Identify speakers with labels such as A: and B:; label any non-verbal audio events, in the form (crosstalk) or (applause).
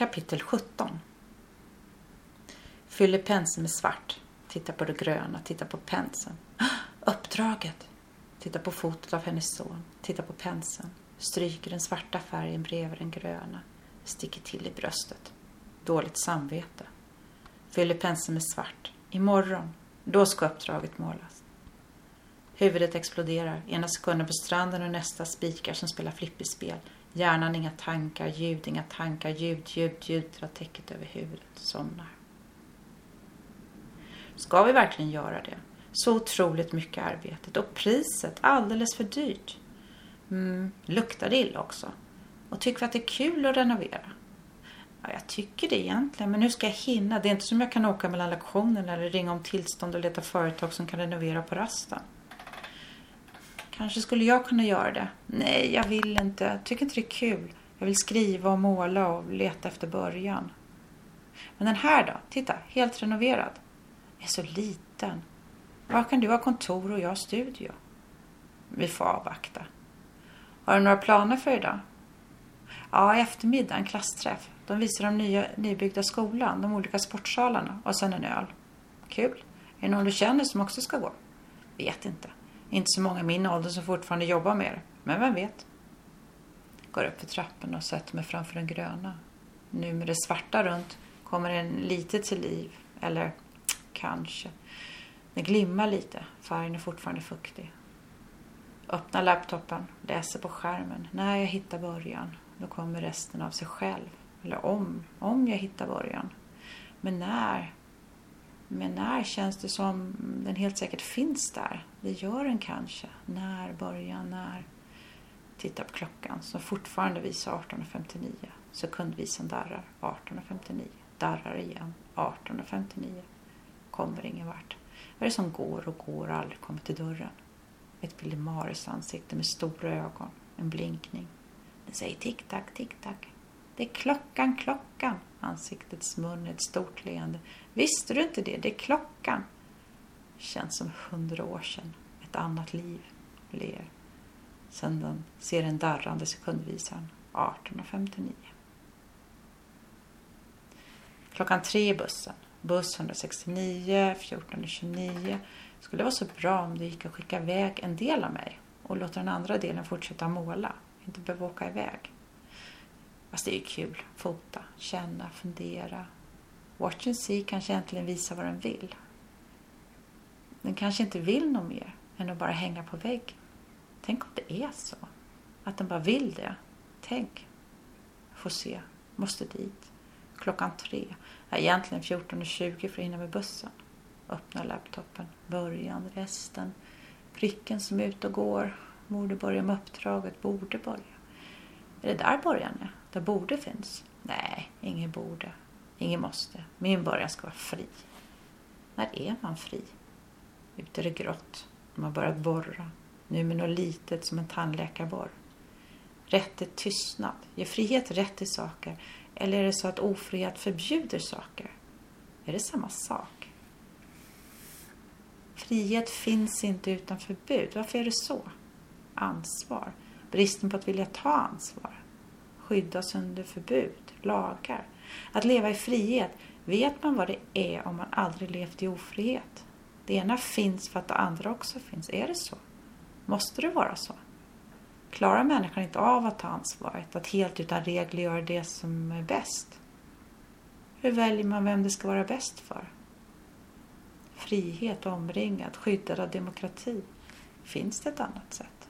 A: Kapitel 17 Fyller penseln med svart. Titta på det gröna, titta på penseln. (gasps) Uppdraget! Titta på fotot av hennes son. Titta på penseln. Stryker den svarta färgen bredvid den gröna. Sticker till i bröstet. Dåligt samvete. Fyller penseln med svart. Imorgon, då ska uppdraget målas. Huvudet exploderar. Ena sekunden på stranden och nästa spikar som spelar flipperspel. Hjärnan inga tankar, ljud, inga tankar, ljud, ljud, ljud dra täcket över huvudet. Somnar. Ska vi verkligen göra det? Så otroligt mycket arbete och priset alldeles för dyrt. Mm, luktar det illa också? Och tycker vi att det är kul att renovera? Ja, jag tycker det egentligen, men hur ska jag hinna? Det är inte som jag kan åka mellan lektionerna eller ringa om tillstånd och leta företag som kan renovera på rasten. Kanske skulle jag kunna göra det. Nej, jag vill inte. Jag tycker inte det är kul. Jag vill skriva och måla och leta efter början. Men den här då? Titta, helt renoverad. Den Är så liten. Var kan du ha kontor och jag studio? Vi får avvakta. Har du några planer för idag? Ja, i eftermiddag en klassträff. De visar de nya, nybyggda skolan, de olika sportsalarna och sen en öl. Kul. Är det någon du känner som också ska gå? Vet inte. Inte så många i min ålder som fortfarande jobbar med det. Men vem vet? Går upp för trappan och sätter mig framför den gröna. Nu med det svarta runt kommer den lite till liv. Eller kanske. Den glimmar lite. Färgen är fortfarande fuktig. Öppnar laptopen, läser på skärmen. När jag hittar början, då kommer resten av sig själv. Eller om, om jag hittar början. Men när? Men när känns det som den helt säkert finns där? Det gör den kanske. När, börjar när? Titta på klockan som fortfarande visar 18.59. Sekundvisan darrar. 18.59. Darrar igen. 18.59. Kommer ingen vart. Vad är det som går och går och aldrig kommer till dörren? Ett Pillemaris ansikte med stora ögon. En blinkning. Den säger tick-tack, tick-tack. Det är klockan, klockan. Ansiktets mun ett stort leende. Visste du inte det? Det är klockan. Känns som hundra år sedan. Ett annat liv. Ler. Sen den ser den darrande sekundvisaren. 18.59. Klockan tre i bussen. Buss 169, 1429. Skulle vara så bra om det gick att skicka iväg en del av mig och låta den andra delen fortsätta måla. Inte behöva åka iväg. Fast det är ju kul. Fota, känna, fundera. Watch and see kanske äntligen visar vad den vill. Den kanske inte vill något mer än att bara hänga på väggen. Tänk om det är så. Att den bara vill det. Tänk. Får se. Måste dit. Klockan tre. Ja, egentligen 14.20 för att hinna med bussen. Öppna laptopen. Början, resten. Pricken som är ute och går. Borde börja med uppdraget. Borde börja. Är det där början är? Där borde finns? Nej, ingen borde. Ingen måste. Min början ska vara fri. När är man fri? Ute är det grått. De har börjat borra. Nu med något litet som en tandläkarborr. Rätt till tystnad. Ger frihet rätt till saker? Eller är det så att ofrihet förbjuder saker? Är det samma sak? Frihet finns inte utan förbud. Varför är det så? Ansvar. Bristen på att vilja ta ansvar. Skyddas under förbud, lagar. Att leva i frihet, vet man vad det är om man aldrig levt i ofrihet? Det ena finns för att det andra också finns. Är det så? Måste det vara så? Klarar människan inte av att ta ansvaret, att helt utan regler göra det som är bäst? Hur väljer man vem det ska vara bäst för? Frihet, omringad, skyddad av demokrati. Finns det ett annat sätt?